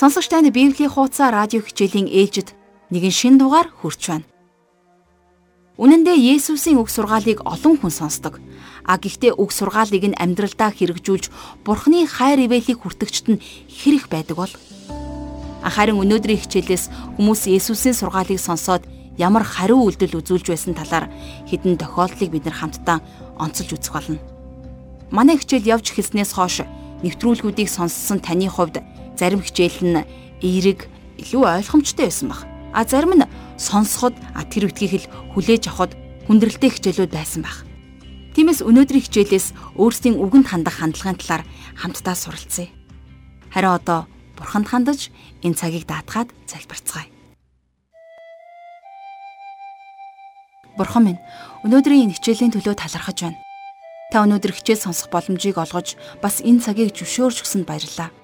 Сонсогч танд Библийн хуудас радио хичээлийн ээлжид нэгэн шин дугаар хүрч байна. Үнэн дээр Есүсийн үг сургаалыг олон хүн сонсдог. А гэхдээ үг сургаалыг нь амьдралдаа хэрэгжүүлж Бурхны хайр ивэлийг хүртэгчд нь хэрэг байдаг бол Харин өнөөдрийн хичээлээс хүмүүс Есүсийн сургаалыг сонсоод ямар хариу үйлдэл үзүүлж байсан талаар хэдэн тохиолдлыг бид нар хамтдаа онцолж үзэх болно. Манай хичээл явж эхэлснээс хойш нэвтрүүлгүүдийг сонссон таны хувьд зарим хичээл нь эерэг илүү ойлгомжтой байсан баг. А зарим нь сонсоход тэр үтгийг л хүлээж авахд хүндрэлтэй хичээлүүд байсан баг. Тиймээс өнөөдрийн хичээлээс өөрсдийн үгэнд хандах хандлагын талаар хамтдаа суралцъя. Харин одоо бурханд хандаж энэ цагийг даатгаад залбирцгаая. Бурхан минь, өнөөдрийн энэ хичээлийн төлөө талархаж байна. Та өнөөдөр хичээл сонсох боломжийг олгож бас энэ цагийг зөвшөөрч өгсөнд баярлалаа.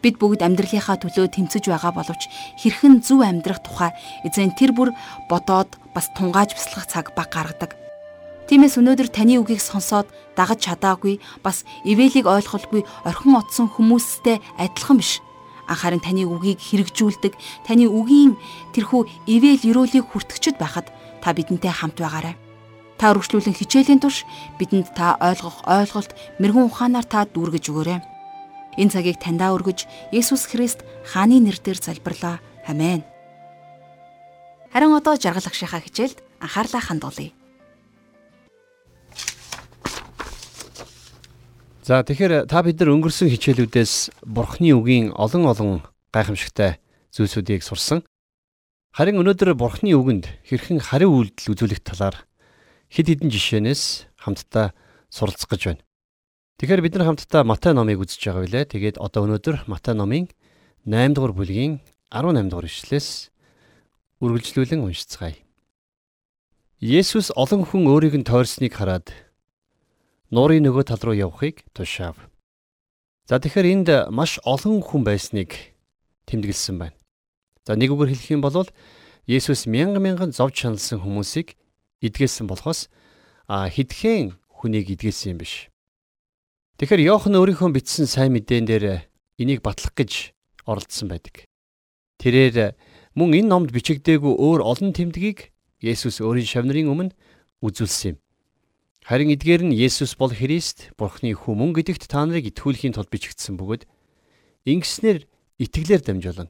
Бид бүгд амьдралынхаа төлөө тэмцэж байгаа боловч хэрхэн зөв амьдрах тухай эзэн тэр бүр бодоод бас тунгааж бясалгах цаг баг гаргадаг. Тиймээс өнөөдөр таны үгийг сонсоод дагаж чадаагүй бас ивэлийг ойлгохгүй орхин отсон хүмүүстэй адилхан биш. Харин таны үгийг хэрэгжүүлдэг, таны үгийн тэрхүү ивэл өрөөлийг хүртгчд байхад та бидэнтэй хамт байгаарай. Та өргөжлүүлэн хичээлийн турш бидэнд та ойлгох ойлголт, мэрэгэн ухаанаар та дүүргэж өгөөрэй. Энэ цагийг таньдаа өргөж Есүс Христ хааны нэрээр залбирлаа. Амен. Харин одоо жаргал агшихаа хичээлд анхаарлаа хандуулъя. За тэгэхээр та бид нар өнгөрсөн хичээлүүдээс Бурхны үгийн олон олон гайхамшигтай зүйлсүүдийг сурсан. Харин өнөөдөр Бурхны үгэнд хэрхэн хариу үйлдэл үзүүлэх талаар хэд хэдэн жишээнээс хамтдаа суралцах гэж байна. Тэгэхээр бид нар хамтдаа Матай номыг үзэж байгаа билээ. Тэгээд одоо өнөөдөр Матай номын 8 дугаар бүлгийн 18 дугаар ишлээс үргэлжлүүлэн уншицгаая. Есүс олон хүн өөрийг нь тойрсныг хараад нуурын нөгөө тал руу явахыг тушаав. За тэгэхээр энд маш олон хүн байсныг тэмдэглэсэн байна. За нэг үгээр хэлэх юм бол Есүс мянган мянган зовж шаналсан хүмүүсийг эдгээсэн болохоос хэдхэн хүнийг эдгээсэн юм биш. Тэгэхээр Иохан өөрийнхөө бичсэн сайн мэдээн дээр энийг батлах гэж оролдсон байдаг. Тэрээр мөн энэ номд бичигдээгүй өөр олон тэмдгийг Есүс өөрийн шавнырын өмнө үзүүлсэн юм. Харин эдгээр нь Есүс бол Христ, Бурхны хүү мөн гэдэгт та нарыг итгүүлэхийн тулд бичигдсэн бөгөөд ингэснээр итгэлээр дамжуулан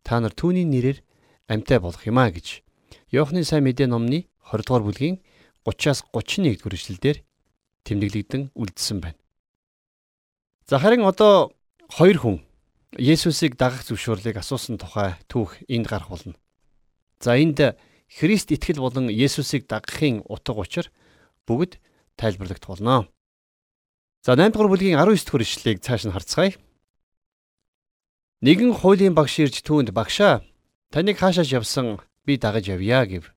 та нар түүний нэрээр амьтаа болох юм а гэж Иохны сайн мэдээ номны 20 дугаар бүлгийн 30-аас 31 дугаар эшлэлдэр тэмдэглэгдэн үлдсэн байна. За харин одоо хоёр хүн Есүсийг дагах зөвшөөрлийг асуусан тухай түүх энд гарах болно. За энд Христ итгэл болон Есүсийг дагахын утга учир бүгд тайлбарлагдах болно. За 8 дугаар бүлгийн 19 дугаар ишлэлийг цааш нь харцгаая. Нэгэн хуулийн багш ирж түүнд багшаа таныг хаашааж явсан би дагаж явъя гэв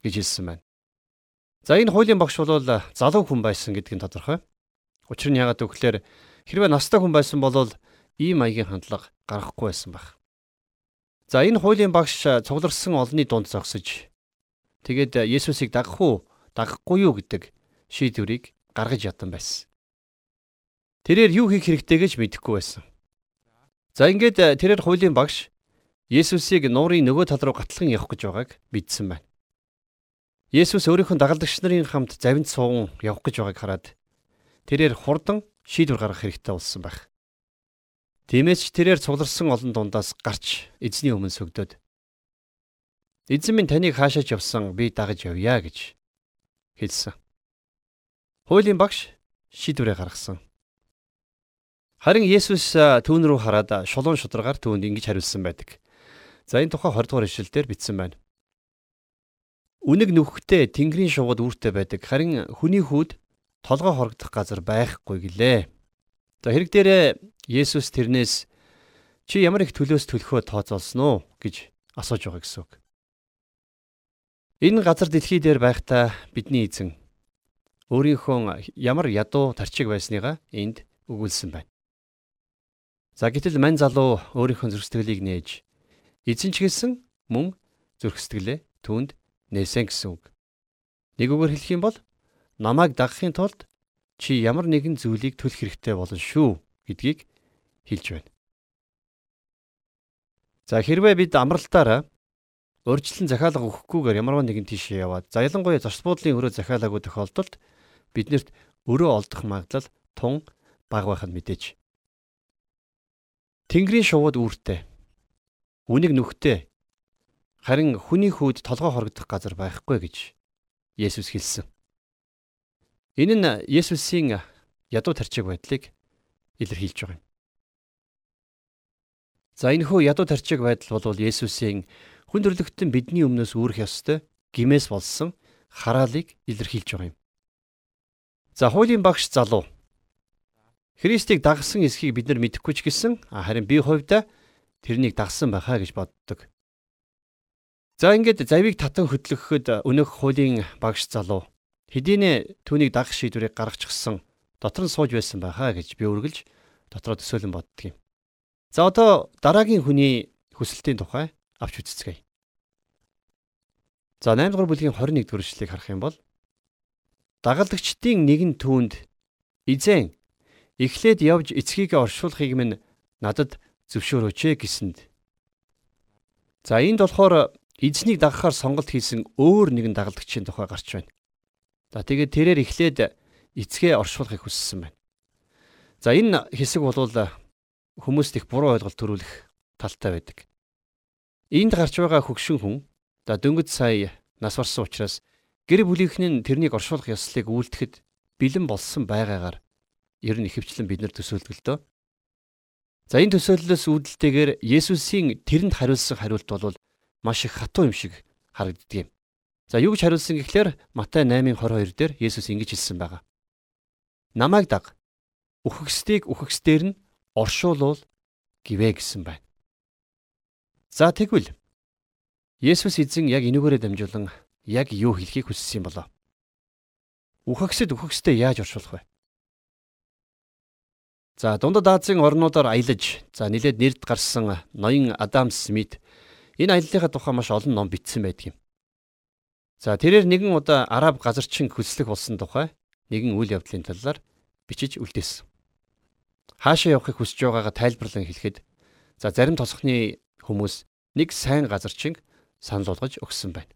гэж хэлсэн байна. За энэ хуулийн багш бол залуу хүн байсан гэдг нь тодорхой. Учир нь яагаад гэвэл Хэрвээ настай хүн байсан бол ийм маягийн хандлага гаргахгүй байсан байх. За энэ хуулийн багш цугларсан олонний дунд зогсож тэгээд Есүсийг дагах уу, дагахгүй юу гэдэг шийдвэрийг гаргаж ятан байсан. Тэрээр юу хийх хэрэгтэй гэж мэдэхгүй байсан. За ингээд тэрээр хуулийн багш Есүсийг нуурын нөгөө тал руу гатлан явах гэж байгааг мэдсэн байна. Есүс өөрийнхөө дагалдагч нарын хамт завинд сууган явах гэж байгааг хараад тэрээр хурдан шийдвэр гаргах хэрэгтэй болсон байх. Тиймээс ч тэрээр цугларсан олон дундаас гарч эзний өмнө сөгдөөд Эзэн минь таныг хаашаач явсан би дагаж явъя гэж хэлсэн. Хуулийн багш шийдвэрээ гаргасан. Харин Есүс түүн рүү хараад шулуун шударгаар түүнд ингэж хариулсан байдаг. За энэ тухай 20 дугаар ишлэлдэр бичсэн байна. Үнэг нүхтэй тэнгэрийн шугад үүртэй байдаг. Харин хүний хүүд толгой хорогдох газар байхгүй гэлээ. За хэрэг дээрээ Есүс тэрнээс чи ямар их төлөөс төлөхөө тооцоолсон уу гэж асууж байгаа гэсэн үг. Энэ газар дэлхий дээр байхдаа бидний эзэн өөрийнхөө ямар ядуу тарчиг байсныгаа энд өгүүлсэн байна. За гэтэл мань залуу өөрийнхөө зүрх сэтгэлийг нээж эзэн ч гэсэн мөн зүрх сэтгэлээ түүнд нээсэн гэсэн үг. Нэг үгээр хэлэх юм бол намайг дагахын тулд чи ямар нэгэн зүйлийг төлөх хэрэгтэй болно шүү гэдгийг хэлж байна. За хэрвээ бид амралтаараа өөрчлөлт захиалга өгөхгүйгээр ямарваа нэгэн тийшээ яваад за ялангуяа зочд буудлын өрөө захиалаагүй тохиолдолд биднэрт өрөө олдох магадлал тун бага байх нь мэдээж. Тэнгэрийн шувууд үүртэй. Үнийг нүхтэй. Харин хүний хүүд толгой хорогдох газар байхгүй гэж Есүс хэлсэн. Энэ нь Есүсийн ядуу тарчиг байдлыг илэрхийлж байгаа юм. За энэ хөө ядуу тарчиг байдал бол Есүсийн хүн төрлөختөн бидний өмнөөс үүрэх ёстой гимээс болсон хараалыг илэрхийлж байгаа юм. За хуулийн багш залуу Христийг дагсан эсхийг бид нар мэдэхгүй ч гэсэн харин би хувьдаа тэрнийг дагсан байхаа гэж боддог. За ингээд завийг татан хөдлөхөд өнөх хуулийн багш залуу хэдийнэ түүнийг дагах шийдвэрийг гаргачихсан дотор нь сууж байсан байхаа гэж би үргэлж дотроо төсөөлөн боддөг юм. За одоо дараагийн хүний хүсэлтийн тухай авч үзцгээе. За 8 дугаар бүлгийн 21 дугаар эшлэгийг харах юм бол дагалдагчдын нэгэн түүнд эзэн эхлээд явж эцгийгээ оршуулахыг минь надад зөвшөөрөөч гэсэнд. За энд болохоор эзнийг дагахаар сонголт хийсэн өөр нэгэн дагалдагчийн тухай гарч байна. За тэгээд тэрээр эхлээд эцгээ оршуулахыг хүссэн байна. За энэ хэсэг бол хүмүүст их буруу ойлголт төрүүлэх талтай байдаг. Энд гарч байгаа хөгшин хүн за дөнгөж сая нас барсан учраас гэр бүлийнхэн нь тэрнийг оршуулах ёслолыг үйлдэхэд бэлэн болсон байгаагаар ер нь ихэвчлэн бид нар төсөөлдөг л дөө. За энэ төсөөллөөс үүдэлтэйгээр Есүсийн тэрэнд хариулсан хариулт бол маш их хатуу юм шиг харагддаг юм. За юу гэж хариулсан гэхлээр Матай 8:22 дээр Есүс ингэж хэлсэн байгаа. Намайг даг. Үхэгсдийг үхэгсдээр нь оршуулвал гівэ гэсэн байна. За тэгвэл Есүс эзэн яг энүүгээрээ дамжуулан яг юу хэлхийг хүссэн болоо? Үхэгсэд үхэгсдээ яаж оршуулах вэ? За дундад Азийн орнуудаар аялаж за нилээд нэрд гарсан ноён Адам Смит энэ аяллахаа тухай маш олон ном бичсэн байдаг юм. За тэрээр нэгэн удаа араб газарчин хөслөх болсон тухай нэгэн үйл явдлын талаар бичиж үлдээсэн хаашаа явахыг хүсэж байгаагаа тайлбарлан хэлэхэд за зарим тосхны хүмүүс нэг сайн газарчинг санал болгож өгсөн байна.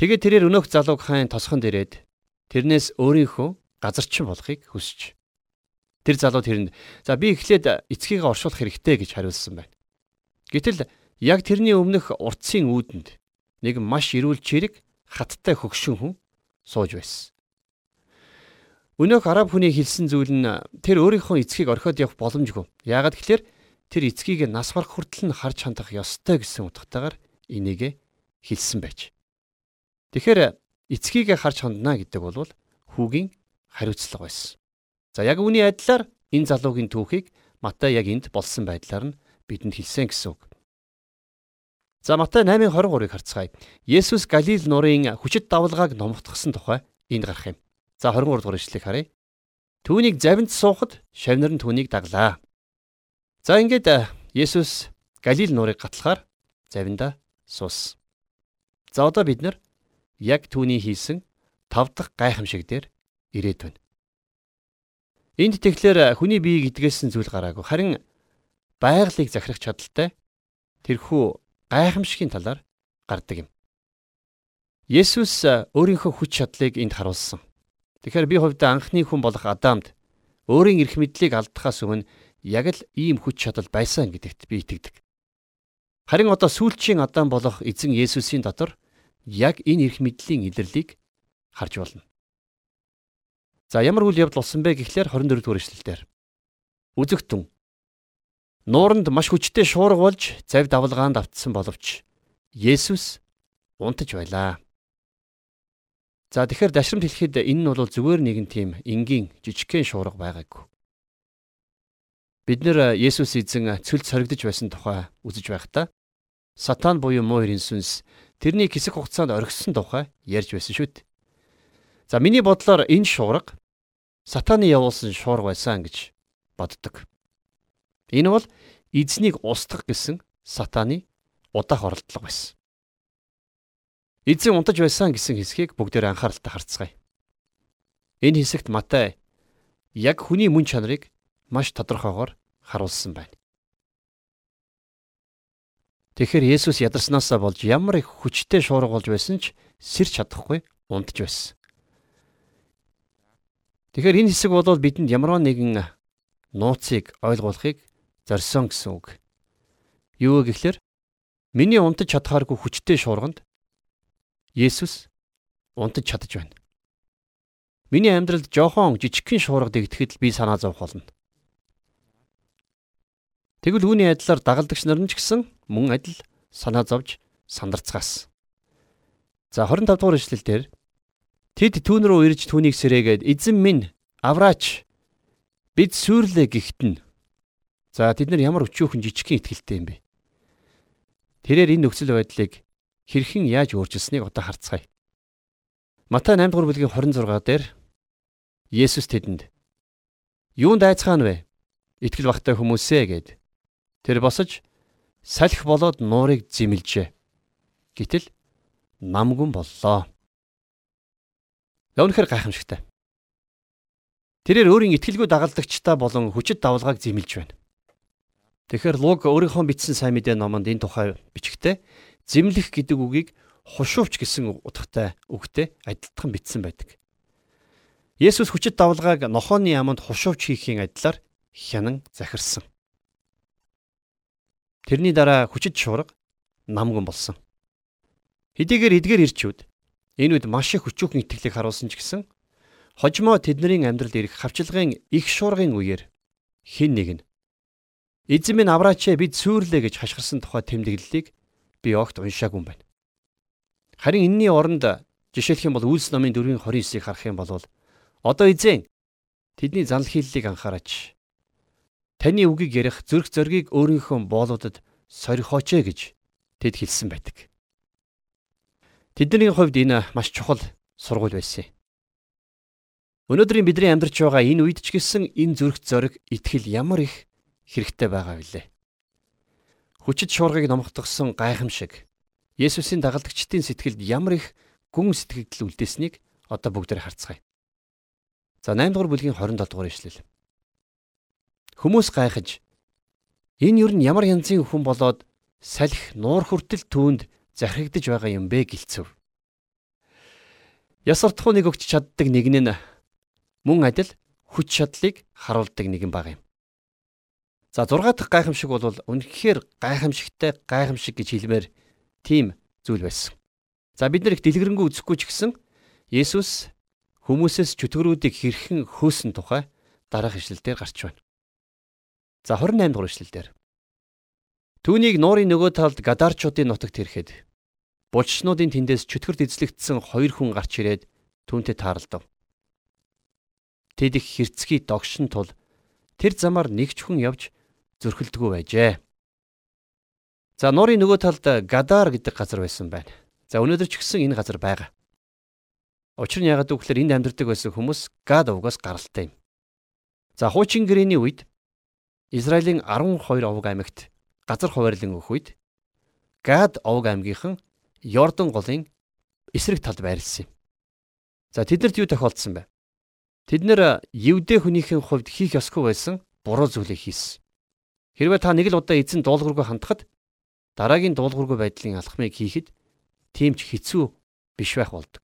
Тэгээд тэрээр өнөөх залууг хаан тосхон дээрээд тэрнээс өөрийнхөө газарчин болохыг хүсэж. Тэр залуу тэрэнд за би эхлээд эцгийгээ оршуулах хэрэгтэй гэж хариулсан байна. Гэтэл яг тэрний өмнөх урдсын үүдэнд нэг маш эрүүл чирэг хаттай хөгшин хүн сууж байсан. Өнөөх араб хүний хэлсэн зүйл нь тэр өөрийнхөө эцгийг орхиод явах боломжгүй. Яагаад гэвэл тэр эцгийг нас барах хүртэл нь харж хандах ёстой гэсэн утгатайгаар энийг хэлсэн байж. Тэгэхээр эцгийг харж хандна гэдэг бол хүүгийн хариуцлага байсан. За яг үүний адилаар энэ залуугийн түүхийг Матай яг энд болсон байдлаар нь бидэнд хэлсэн гэсэн үг. За Матай 8:23-ыг харцгаая. Есүс Галил нуурын хүчит давлгааг номтгосон тухай энд гарах юм. За 23 дугаар ишлэгийг харъя. Түүнийг завинд суухад шавнар нь түүнийг даглаа. За ингээд Есүс Галил нуурыг гатлахаар завинда суус. За одоо бид нар яг түүний хийсэн тав дахь гайхамшиг дээр ирээд байна. Энд тэгэхээр хүний биеийг идгээсэн зүйл гараагүй. Харин байгалыг захирах чадaltaй тэрхүү гайхамшигын талаар гардаг юм. Есүс өөрийнхөө хүч чадлыг энд харуулсан. Тэгэхээр би хувьдаа анхны хүн болох Адамд өөрийн эрх мэдлийг алдахаас өмнө яг л ийм хүч чадал байсан гэдэгт би итгэдэг. Харин одоо сүүлчийн Адам болох эзэн Есүсийн дотор яг энэ эрх мэдлийн илэрлийг харж болно. За ямар үйл явдал болсон бэ гэхлээр 24 дугаар эшлэлдэр. Үзэгтэн нууранд маш хүчтэй шуурга болж завь давлгаанд автсан боловч Есүс унтаж байлаа. За тэгэхээр дашрамт хэлэхэд энэ нь бол зүгээр нэгэн тийм энгийн жижигхэн шуурга байгаагүй. Бид нэр Есүс эзэн цөлд соригдож байсан тухай үзэж байхдаа сатан буюу муу хэрийн сүнс тэрний хэсэг хугацаанд орхисон тухай ярьж байсан дээ. За миний бодлоор энэ шуурга сатаны явуулсан шуурга байсан гэж боддог. Энэ бол эзнийг устгах гэсэн сатаны удаах оролдлого байсан. Эзэн унтаж байсан гэсэн хэсгийг бүгдээр анхааралтай харцгаая. Энэ хэсэгт Матай яг хүний мөн чанарыг маш тодорхойгоор харуулсан байна. Тэгэхээр Есүс ядарснаасаа болж ямар их хүчтэй шуурга болж байсан ч сэрч чадахгүй унтж байсан. Тэгэхээр энэ хэсэг бол бидэнд ямар нэгэн нууцыг ойлгуулахыг зорьсон гэсэн үг. Юу вэ гэхээр миний унтаж чадхааргүй хүчтэй шуурганд Есүс унтаж чадж байна. Миний амьдралд жоохон жижигхэн шуурга дэгдэхэд би санаа зовх болно. Тэгвэл үүний адилаар дагалдагч нар нь ч гэсэн мөн адил санаа зовж сандарцгаас. За 25 дугаар ишлэл дээр тэд түүн рүү ирж түүнийг сэрээгээд эзэн минь авраач бид сүрлээ гихтэн. За тэд нар ямар өчөөхөн жижигхэн ихтгэлтэй юм бэ? Тэрээр энэ нөхцөл байдлыг хэрхэн яаж өөрчилснийг одоо харцгаая. Матай 8 дугаар бүлгийн 26 дээр Есүс тэдэнд юунд айцгаана вэ? Итгэл багтай хүмүүсээ гэд. Тэр босож салхи болоод нуурыг зэмлжээ. Гэтэл намгүн боллоо. Өнөхөр гайхамшигтай. Тэрээр өөрийн итгэлгүй дагалдагчтай болон хүчит давлгааг зэмлж байна. Тэгэхээр Луг өөрийнхөө бичсэн сайн мэдээ номонд энэ тухай бичгтээ зэмлэх гэдэг үгийг хушууч гэсэн утгатай үгтэй адилтхан бичсэн байдаг. Есүс хүчит давлгааг нохооны яманд хушууч хийхийн адилаар хянан захирсан. Тэрний дараа хүчит шуурга намган болсон. Хэдийгээр эдгээр ирчүүд энэ үед маш их хүчүүхэн итгэлийг харуулсан ч гэсэн хожимо тэдний амьдралд ирэх хавчлагын их шуургын үеэр хэн нэг нь эзэн минь авраачаа бид сүйрлээ гэж хашгирсан тухай тэмдэглэлийг би огт уншаагүй юм байна. Харин энэний оронд жишээлх юм бол Үйлс номын 4:29-ыг харах юм бол одоо эзэн тэдний занл хийллийг анхаараач. Таны үгийг ярих зүрх зоригийг өөрийнхөө боолуудад сорихооч ээ гэж тэд хэлсэн байдаг. Тэдний хувьд энэ маш чухал сургууль байсан юм. Өнөөдрийн бидний амьдарч байгаа энэ үед ч гэсэн энэ зүрх зориг итгэл ямар их хэрэгтэй байгаа вүлээ. Хүчит шуургыг номхотгосон гайхамшиг Есүсийн дагалдагчдын сэтгэлд ямар их гүн сэтгэгдэл үлдээснийг одоо бүгдээр харцгаая. За 8 дугаар бүлгийн 27 дугаар ишлэл. Хүмүүс гайхаж энэ юу н ямар янзын хүн болоод салхи нуур хүртэл түүнд захирагдж байгаа юм бэ гэлцв. Ясартхуу нэг өгч чаддаг нэг нь мөн адил хүч чадлыг харуулдаг нэгэн баг юм. За 6 дахь гайхамшиг бол үнэхээр гайхамшигтай гайхамшиг гэж хэлмээр тийм зүйл байсан. За бид нар их дэлгэрэнгүй үзэхгүй ч гэсэн Есүс хүмүүсээс чөтгөрүүдийг хэрхэн хөөсөн тухай дараах ишлэлээр гарч байна. За 28 дугаар ишлэлээр Түүнийг нуурын нөгөө талд гадарчуудын нутагт ирэхэд булчнуудын тэндээс чөтгөрд эзлэгдсэн хоёр хүн гарч ирээд түүнтэй тааралдав. Тэд их хэрцгий догшин тул тэр замаар нэг ч хүн явж зөрхөлдгөө байжээ. За нуурын нөгөө талд Гадар гэдэг газар байсан байна. За өнөөдөр ч гэсэн энэ газар байгаа. Учир нь яагаад гэвэл энд амьдардаг байсан хүмүүс Гад овгоос гаралтай юм. За хуучин гэрээний үед Израилийн 12 овг аймагт газар хуваарлан өгөх үед Гад овг аймгийнхан Йордан голын эсрэг талд байрлсан юм. За тэднэрт юу тохиолдсон бэ? Тэд нэр Евдэ хүнийхэн хувьд хийх ёсгүй байсан буруу зүйлийг хийсэн. Хэрвээ та нэг л удаа эзэн дуулуургүй хандахад дараагийн дуулуургүй байдлын алхмыг хийхэд тийм ч хэцүү биш байх болдог.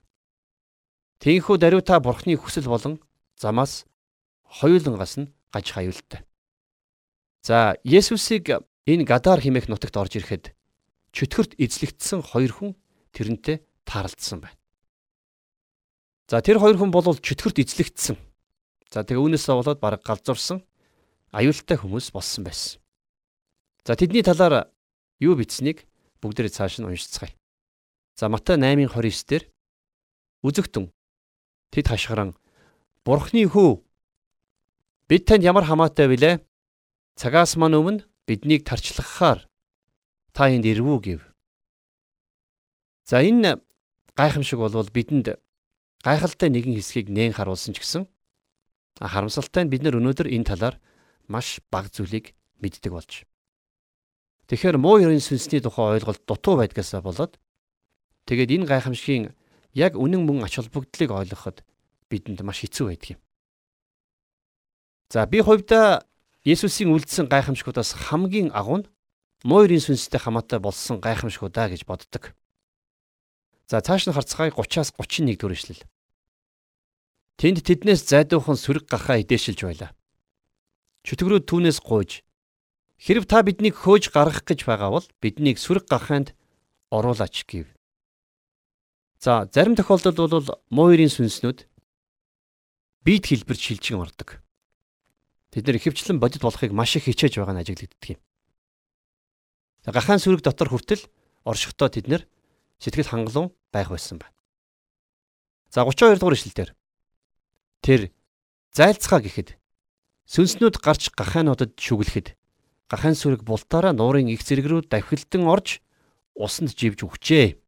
Тийхүү даруйта бурхны хүсэл болон замаас хоёулангаас нь гаж хаюултай. За Есүсийг энэ Гадар химэх нутагт орж ирэхэд чөтгөрт эзлэгдсэн хоёр хүн тэрнтэй тааралдсан байна. За тэр хоёр хүн бол чөтгөрт эзлэгдсэн. За тэгээ үүнээсээ болоод баг галзуурсан аюултай хүмүүс болсон байсан. За тэдний талаар юу бичсэнийг бүгдээ цааш нь уншицгаая. За Матай 8:29 дээр үзэгтэн тэд хашгиран Бурхны хүү бид танд ямар хамаатай вүлээ? Цагаас мань өмнө биднийг тарчлахаар та энд ирвүү гэв. За энэ гайхамшиг болвол бидэнд гайхалтай нэгэн хэсгийг нээн харуулсан ч гэсэн харамсалтай нь бид нар өнөөдөр энэ талаар маш бага зүйлийг мэддэг болж Тэгэхээр муу ёрын сүнсний тухай ойлголт дутуу байдгаасаа болоод тэгээд энэ гайхамшигын яг үнэн мөн ач холбогдлыг ойлгоход бидэнд маш хэцүү байдаг юм. За би хувьдаа Есүсийн үлдсэн гайхамшигудаас хамгийн агуу нь муурийн сүнстэй хамаатай болсон гайхамшиг удаа гэж боддог. За цааш нь харцгаая 30-аас 31 дэх эшлэл. Тэнд тэднээс зайдуухан сүрэг гахаа идээшилж байлаа. Чөтгөрүүд түүнээс гуйж хэрв та биднийг хөөж гаргах гэж байгаа бол биднийг сүрэг гахаанд оруулаач гэв. За зарим тохиолдолд бол муурийн сүнснүүд биед хэлбэрт шилжин ордог. Тэд нэр ихэвчлэн бодит болохыг маш их хичээж байгаа нь ажиглагддаг юм. Гахаан сүрэг дотор хүртэл оршихдоо тэд нэр сэтгэл хангалуун байх байсан байна. За 32 дугаар ишлэлдэр тэр зайлцгаа гэхэд сүнснүүд гарч гахаануудад шүглэхэд гахаан сүрэг бултаараа нуурын их зэрэг рүү давхилдан орж усанд живж өгчээ.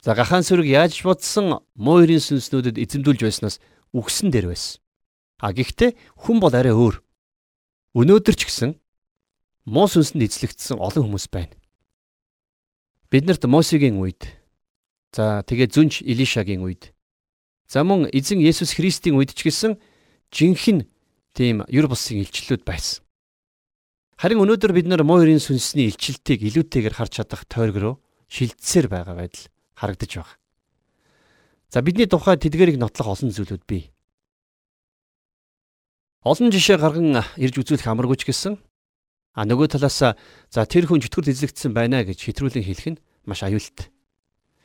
За гахаан сүрэг яаж бодсон муурийн сүнснүүдэд эзэмдүүлж байснаас үгсэн дээр байсан. А гэхдээ хүн бол арай өөр. Өнөөдөр ч гэсэн муу сүнсэнд эзлэгдсэн олон хүмүүс байна. Биднэрт Мосегийн үед за тэгээ зүнж Илишагийн үед за мөн эзэн Есүс Христийн үед ч гэсэн жинхэнэ тийм юр бусын илчлэлүүд байсан. Харин өнөөдөр бид нар муу ерийн сүнсний илчлэлтийг илүүтэйгээр харж чадах тойрог руу шилжсээр байгаа байдал харагдаж байна. За бидний тухай тэдгэрийг нотлох олон зүйлүүд бий. Олон жишээ гарган ирж үзүүлэх амаргүй ч гэсэн а нөгөө талаас за тэр хүн чөтгөр эзлэгдсэн байна гэж хэтрүүлэн хэлэх нь маш аюултай.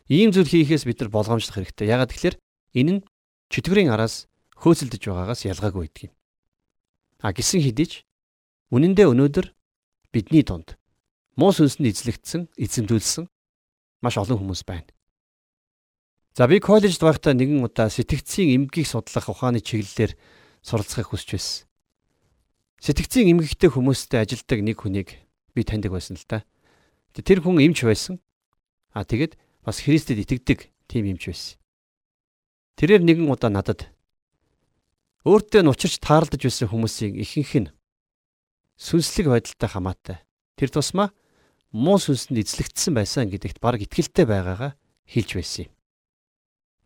Ийм зүйл хийхээс бид нар болгоомжлох хэрэгтэй. Ягаад гэвэл энэ нь чөтгөрийн араас хөөцөлдөж байгаагаас ялгаагүй байдаг юм. А гисэн хэдиж үнэн дээр өнөөдөр бидний дунд муу сүнсэнд эзлэгдсэн, эзэмдүүлсэн маш олон хүмүүс байна. За би коллежд байхдаа нэгэн удаа сэтгцийн эмгэгийг судлах ухааны чиглэлээр суралцахыг хүсэж байсан. Сэтгцийн эмгэгтэй хүмүүстэй ажилдаг нэг хүнийг би таньдаг байсан л та. Тэр хүн эмч байсан. А тэгэд бас Христэд итгэдэг тийм эмч байсан. Тэрээр нэгэн удаа надад өөртөө нучирч таарлаж байсан хүмүүсийн ихэнх нь сүнслэг байдалтай хамаатай. Тэр тусмаа муу сүнсэнд эзлэгдсэн байсан гэдэгт баг итгэлтэй байгаагаа хэлж байсан юм.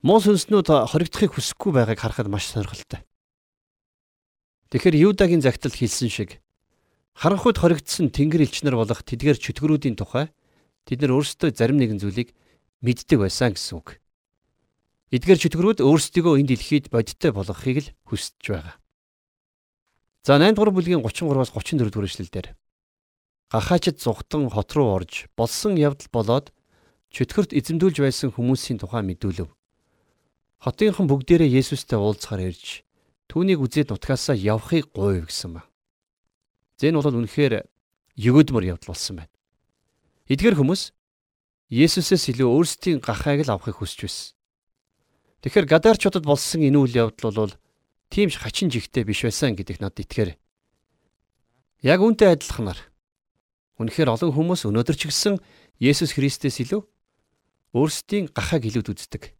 Муу сүнснүүд хоригдохыг хүсэхгүй байгааг харахад маш сонирхолтой. Тэгэхээр Юдагийн загталд хэлсэн шиг харанхуйд хоригдсон тэнгэр элчнэр болох тэдгээр чөтгөрүүдийн тухай тэд нар өөрсдөө зарим нэгэн зүйлийг мэддэг байсан гэсэн үг. Эдгээр чөтгөрүүд өөрсдийгөө энэ дэлхийд бодиттой болгохыг л хүсэж байгаа. За 8 дугаар бүлгийн 33-аас 34 дугаар эшлэлдэр гахаачд зүхтан хот руу орж болсон явдал болоод чөтгөрт эзэмдүүлж байсан хүмүүсийн тухай мэдүүлв. Хотынхан бүгдээрээ Есүстэй уулзахаар ирж Түүнийг үзээд нутгаасаа явахыг гуйв гэсэн ба. Зэн бол үнэхээр өгөөдмөр явдал болсон байна. Эдгээр хүмүүс Есүсээс илүү өөрсдийн гахааг л авахыг хүсэж байсан. Тэгэхээр гадаарчуудад болсон энэ үйл явдал бол тийм ч хачин жигтэй биш байсан гэдэгт над итгэр. Яг үүнтэй адилханаар үнэхээр олон хүмүүс өнөөдөр ч гэсэн Есүс Христээс илүү өөрсдийн гахааг илүүд үздэг.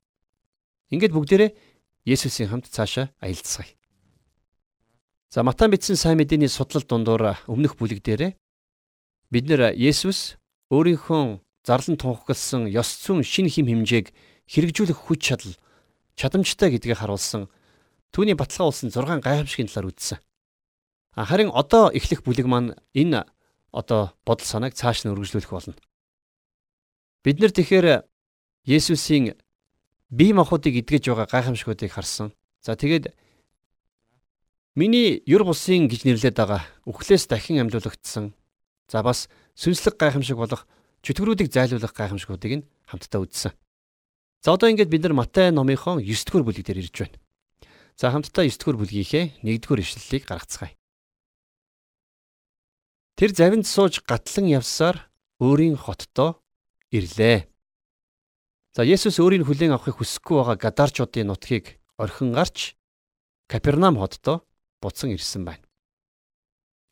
Ингээд бүгдээрээ Есүсийн хамт цаашаа аялцгаая. За Матай бичсэн сайн мэдээний судлал дундуур өмнөх бүлэг дээр бид нэр Есүс өөрийнхөө зарлан тунхагласан ёс зүйн шин хим хэмжээг хэрэгжүүлэх хүч чадал чадамжтай гэдгийг харуулсан түүний баталгаа болсон 6 гайхамшигын талаар үзсэн. Харин одоо эхлэх бүлэг маань энэ одоо бодол санааг цааш нь үргэлжлүүлэх болно. Бид нар тэгэхээр Есүсийн бие махбодыг эдгэж байгаа гайхамшгуудыг харсан. За тэгээд миний юр бусын гэж нэрлэдэг байгаа үхлээс дахин амьлуулагдсан. За бас сүнслэг гайхамшиг болох чөтгөрүүдийг зайлуулах гайхамшгуудыг нь хамтдаа үзсэн. За одоо ингээд бид нар Матай номынхон 9 дугаар бүлэг дээр ирж байна. За хамтдаа 9 дугаар бүлгийнхээ 1 дугаар ишлэлийг гаргацгаая. Тэр завинд сууж гатлан явсаар өөрийн хоттоо ирлээ. За Есүс өөрийн хүлээн авахыг хүсэхгүй байгаа гадаарчуудын нутгийг орхин гарч Капернаум хотдоо буцан ирсэн байна.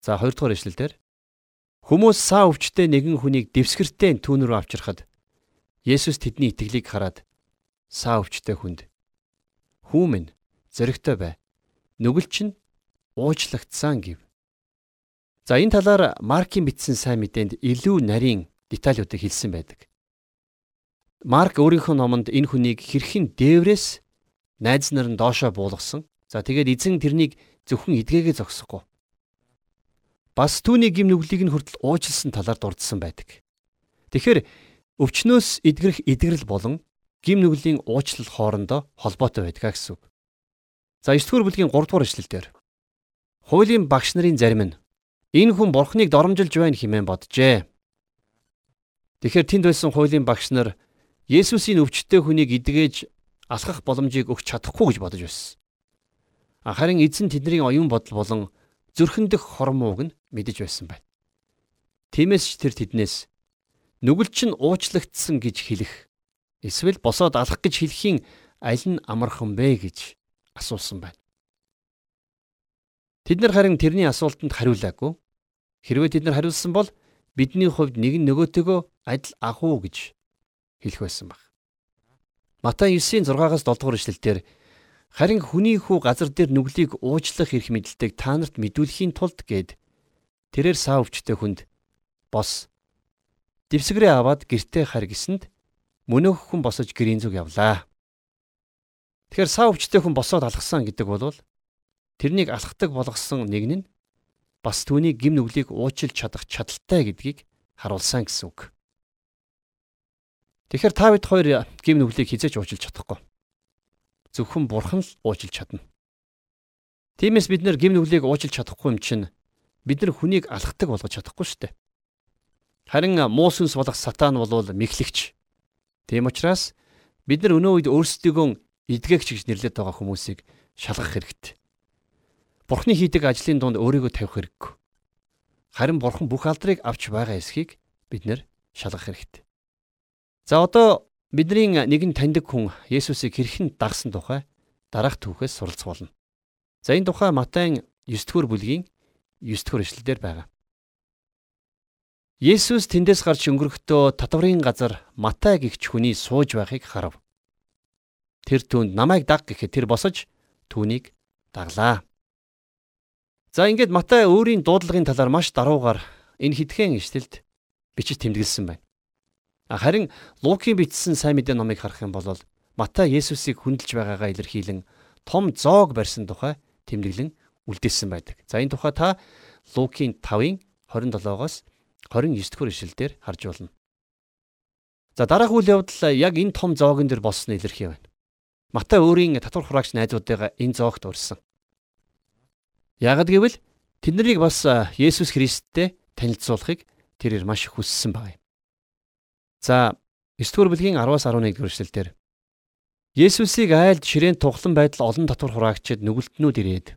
За 2 дугаар ишлэлдэр хүмүүс саа өвчтэй нэгэн хүнийг дэвсгэртэй түүн рүү авчирхад Есүс тэдний итгэлийг хараад саа өвчтэй хүнд "Хүүмэн зөрөгтэй бай. Нүгэл чинь уучлагдсан" гэв. За энэ талаар Маркийн бичсэн сайн мэдээнд илүү нарийн деталлуудыг хэлсэн байдаг. Марк өөрийнхөө номонд энэ хүнийг хэрхэн дээврээс найз нар нь доошоо буулгасан. За тэгээд эзэн тэрнийг зөвхөн эдгээгээ зогсохгүй. бас түүний гим нүглийг нь хүртэл уучлсан талаар дурдсан байдаг. Тэгэхээр өвчнөөс эдгэрэх эдгэрэл болон гим нүглийн уучлал хоорондоо холбоотой байдаг гэсэн үг. За 9 дугаар бүлгийн 3 дугаар эшлэлдэр хуулийн багш нарын зарим нь энэ хүн бурхныг доромжилж байна хэмээн боджээ. Тэгэхээр тэнд байсан хуулийн багш нар Есүсийн өвчтөе хүнийг эдгэж алхах боломжийг өгч чадахгүй гэж бодож байсан. Харин эзэн тэдний оюун бодол болон зүрхэн дэх хормууг нь мэдэж байсан байна. Тиймээс ч тэр тэднээс нүгэлч нь уучлагдсан гэж хэлэх эсвэл босоод алах гэж хэлхийн аль нь амархан бэ гэж асуусан байна. Тэд нар харин тэрний асуултанд хариулаагүй. Хэрвээ тэд нар хариулсан бол бидний хувьд нэг нь нөгөөтөгөө адил агуу гэж хэлэх байсан баг. Матай 9-ийн 6-аас 7 дугаар эшлэлдэр харин хүний хүү газар дээр нүглийг уучлах эрх мэдэлтэйг та нарт мэдүүлэхийн тулд гээд тэрээр саа өвчтэй хүнд бос дэвсгэрээ аваад гертээ хар гисэнд мөнөөх хүн босож гэрийн зүг явлаа. Тэгэхээр саа өвчтэй хүн босоод алгасан гэдэг бол тэрнийг алхахдаг болгосон нэг нь бас түүний гим нүглийг уучлж чадах чадaltaй гэдгийг харуулсан гэсэн үг. Тэгэхээр та бид хоёр гим нүглийг хизээж уучлж чадахгүй. Зөвхөн бурхан л уучлж чадна. Тиймээс бид нэр гим нүглийг уучлж чадахгүй юм чинь бид нар хүнийг алхахдаг болгож чадахгүй шүү дээ. Харин муу сүнс болох сатан бол мэхлэгч. Тийм учраас бид нар өнөө үед өөрсдийгөө эдгэгч гэж нэрлэдэг байгаа хүмүүсийг шалгах хэрэгтэй. Бурхны хийдэг ажлын дунд өөрийгөө тавих хэрэггүй. Харин Бурхан бүх алдрыг авч байгаа эсхийг бид нэр шалгах хэрэгтэй. За одоо бидний нэгэн таньдаг хүн Есүсийг хэрхэн дагсан тухай дараах түүхээс суралцах болно. За энэ тухай Матай 9-р бүлгийн 9-р эшлэлдэр байгаа. Есүс тэндээс гарч өнгөрөхдөө татварын газар Матай гихч хүний сууж байхыг харав. Тэр түүнд намайг даг гэхэд тэр босож түүнийг даглаа. За ингээд Матай өөрийн дуудлагын талаар маш даруугаар энэ хитгэн ишлэлд бичиж тэмдэглэсэн байна. Харин Лукийн бичсэн сайн мэдээ номыг харах юм бол Матай Есүсийг хүндэлж байгаагаа илэрхийлэн том зоог барьсан тухай тэмдэглэн үлдээсэн байдаг. За энэ тухай та Лукийн 5-ын 27-оос 29 дэх ишлэлдэр харж болно. За дараах үйл явдал яг энэ том зоогон дээр болсон илэрхий байна. Матай өөрийн татвар хураагч найзуудыгаа энэ зоогт урьсан. Яг гэвэл тэднийг бас Есүс Христтэй танилцуулахыг тэрээр маш их хүссэн байна. За 9 дугаар бүлгийн 10-аас 11 дугаар эшлэлдэр Есүсийг айлд ширээн тухлан байдал олон татвар хураагчид нүгэлтнүүд ирээд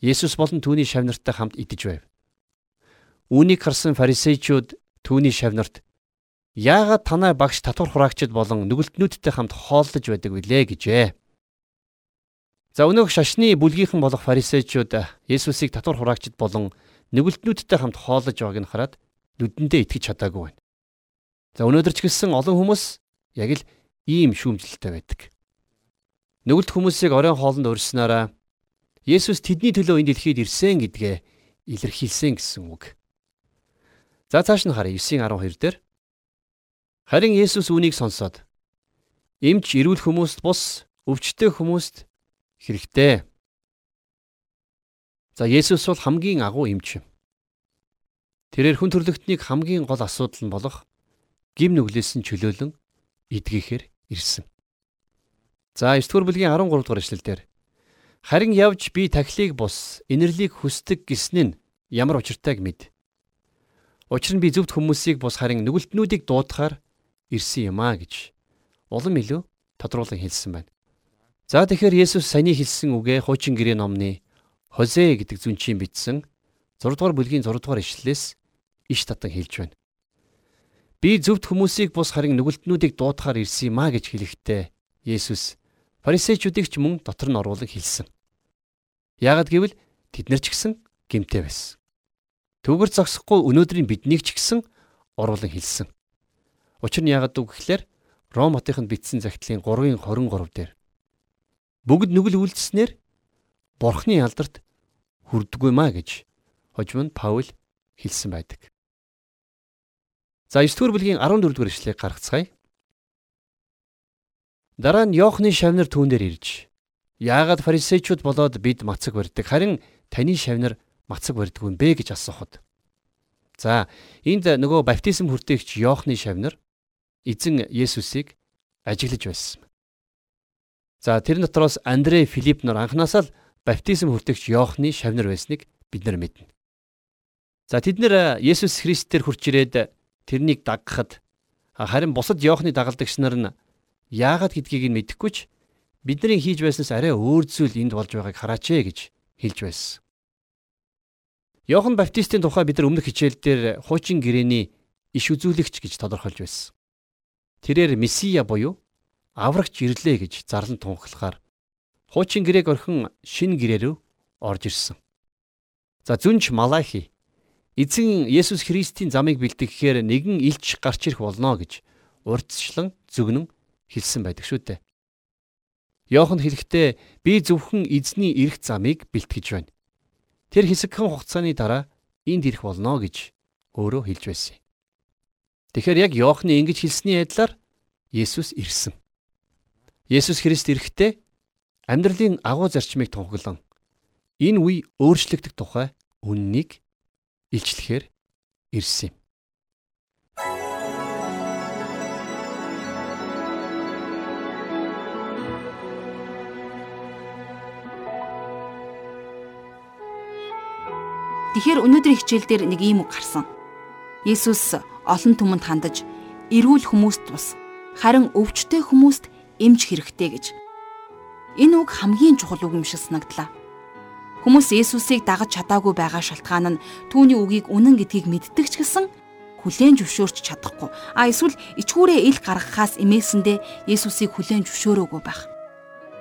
Есүс болон түүний шавнартай хамт идэж байв. Үүнийг харсан фарисеучуд түүний шавнарт яагаад танай багш татвар хураагчид болон нүгэлтнүүдтэй хамт хооллож байдаг вүлээ гэжээ. За өнөөх шашны бүлгийнхэн болох фарисеучуд Есүсийг татвар хураагчид болон нүгэлтнүүдтэй хамт хоолож байгааг нь хараад нүдэндээ итгэж чадаагүй байна. За өнөөдөр ч гэсэн олон хүмүүс яг л ийм шүүмжлэлтэй байдаг. Нүгэлт хүмүүсийг оройн хоолнд урьснараа Есүс тэдний төлөө энэ дэлхийд ирсэн гэдгээ илэрхийлсэн гэсэн үг. За цааш нь харъя 9:12 дээр. Харин Есүс үүнийг сонсоод эмч эрүүл хүмүүст бус өвчтөе хүмүүст хэрэгтэй. За Есүс бол хамгийн агуу эмч юм. Тэрээр хүн төрлөختнийг хамгийн гол асуудал нь болох гим нүглээс нь чөлөөлөн идгэхээр ирсэн. За 9 дугаар бүлгийн 13 дугаар эшлэлдэр харин явж би тахилыг бус инэрлийг хүсдэг гэсэн нь ямар учиртайг мэд. Учир нь би зөвхт хүмүүсийг бус харин нүгэлтнүүдийг дуудахаар ирсэн юм а гэж улам илүү тодруулан хэлсэн байна. За тэгэхээр Есүс саяны хэлсэн үгээ хуучин гэрээ номны Хозе гэдэг зүнчийн бичсэн 6 дугаар бүлгийн 6 дугаар ишлэлээс иш татан хэлж байна. Би зөвхт хүмүүсийг бус харин нүгэлтнүүдийг дуудахаар ирсэн юм а гэж хэлэхдээ Есүс фарисеучудыг ч мөн дотор нь оруулан хэлсэн. Яагад гэвэл тэд нар ч гэсэн гимтэй байсан. Төгөр зогсохгүй өнөөдрийн биднийг ч гэсэн оруулан хэлсэн. Учир нь яагад үг гэхээр Ром хотынд бичсэн загтлын 3-ын 23 дээр бүгд нүгэл үйлдэснээр Бурхны алдарт хүрдэггүй маа гэж хожим нь Паул хэлсэн байдаг. За 9 дугаар бүлгийн 14 дугаар ишлэгийг гаргацгаая. Дараа нь Йоохны шавнар түүнээр ирж яагаад фарисеучуд болоод бид мацаг барьдаг харин таны шавнар мацаг барьдгүй юм бэ гэж асуухад. За энд нөгөө баптизм хүртээгч Йоохны шавнар эзэн Есүсийг ажиглаж байсан. За тэр дотроос Андрей Филипп нар анханасаа л баптизм хүртээгч Йоохны шавнар байсныг бид нар мэднэ. За тэд нэр Есүс Христээр хурж ирээд тэрнийг даггахад харин бусад Йоохны дагалдагч нар нь яагаад гэдгийг нь мэдэхгүй ч бидний хийж байснаас арай өөр зүйл энд болж байгааг хараач ээ гэж хэлж байсан. Йохан Баптистийн тухай бид нар өмнөх хичээл дээр хуучин гэрээний иш үзүүлэгч гэж тодорхойлж байсан. Тэрээр Месия буюу аврагч ирлээ гэж зарлан тунхаглахаар хуучин гэрээг орхин шин гэрээ рүү орж ирсэн. За зүнж Малахи эзэн Есүс Христийн замыг бэлтгэхээр нэгэн илч гарч ирэх болно гэж урдчлан зүгнэн хэлсэн байдаг шүү дээ. Йохан хэлэхдээ би зөвхөн эзний ирэх замыг бэлтгэж байна. Тэр хэсэгхэн хугацааны дараа энд ирэх болно гэж өөрөө хэлж байсан. Тэгэхээр яг Йоохны ингэж хэлсний адилаар Есүс ирсэн. Есүс Христ ирэхдээ амьдралын агуу зарчмыг тунхаглан энэ үе өөрчлөгдөх тухай үннийг илчлэхээр ирсэн юм. Тэгэхээр өнөөдрийн хичээл дээр нэг ийм үг гарсан. Есүс олон түмэнд хандаж эрүүл хүмүүст тус харин өвчтөе хүмүүст эмч хэрэгтэй гэж. Энэ үг хамгийн чухал үг юм шиг санагдлаа. Хүмүүс Есүсийг дагаж чадаагүй байгаа шалтгаан нь түүний үгийг үнэн гэдгийг мэддэг ч гэсэн хүлээн зөвшөөрч чадахгүй. А эсвэл ичгүүрээ ил гаргахаас эмээсэндээ Есүсийг хүлээн зөвшөөрөөгүй байх.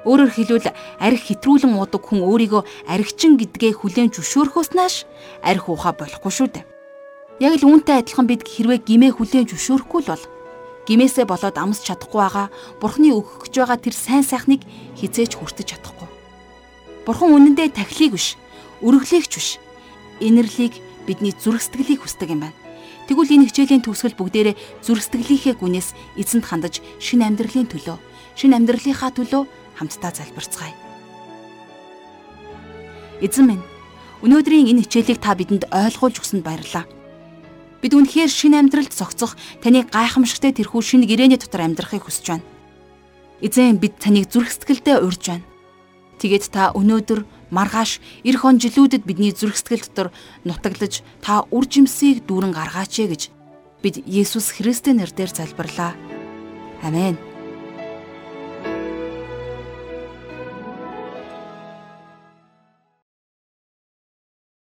Өөрөөр хэлбэл арх хэтрүүлэн уудаг хүн өөрийгөө архичин гэдгээ хүлээн зөвшөөрөхөөс нааш арх ухаа болохгүй шүү дээ. Яг л үүнтэй адилхан бид хэрвээ гимээ хүлээн зөвшөөрөхгүй л бол гимээсээ болоод амсч чадахгүй байгаа Бурхны өгөх гэж байгаа тэр сайн сайхныг хизээж хүртэж чадахгүй. Бурхан үнэндээ тахилыг биш, өргөлөөгч биш. Инэрлийг бидний зүрх сэтгэлийг хүсдэг юм байна. Тэгвэл энэ хичээлийн төгсгөл бүгдээрээ зүрх сэтгэлийнхээ гүнээс эзэнт хандаж шин амьдралын төлөө, шин амьдралынхаа төлөө хамтдаа залбирцгаая. Эзэн минь, өнөөдрийн энэ хичээлийг та бидэнд ойлгуулж өгсөнд баярлалаа. Бид үнэхээр шинэ амьдралд зогцох таны гайхамшигтай тэрхүү шинэ гэрээний дотор амьдрахыг хүсэж байна. Эзэн бид таныг зүрх сэтгэлдээ урьж байна. Тэгээд та өнөөдөр маргааш эх он жилүүдэд бидний зүрх сэтгэл дотор нутаглаж та үр жимсийг дүүрэн гаргаач ээ гэж бид Есүс Христийн нэрээр залбирлаа. Амен.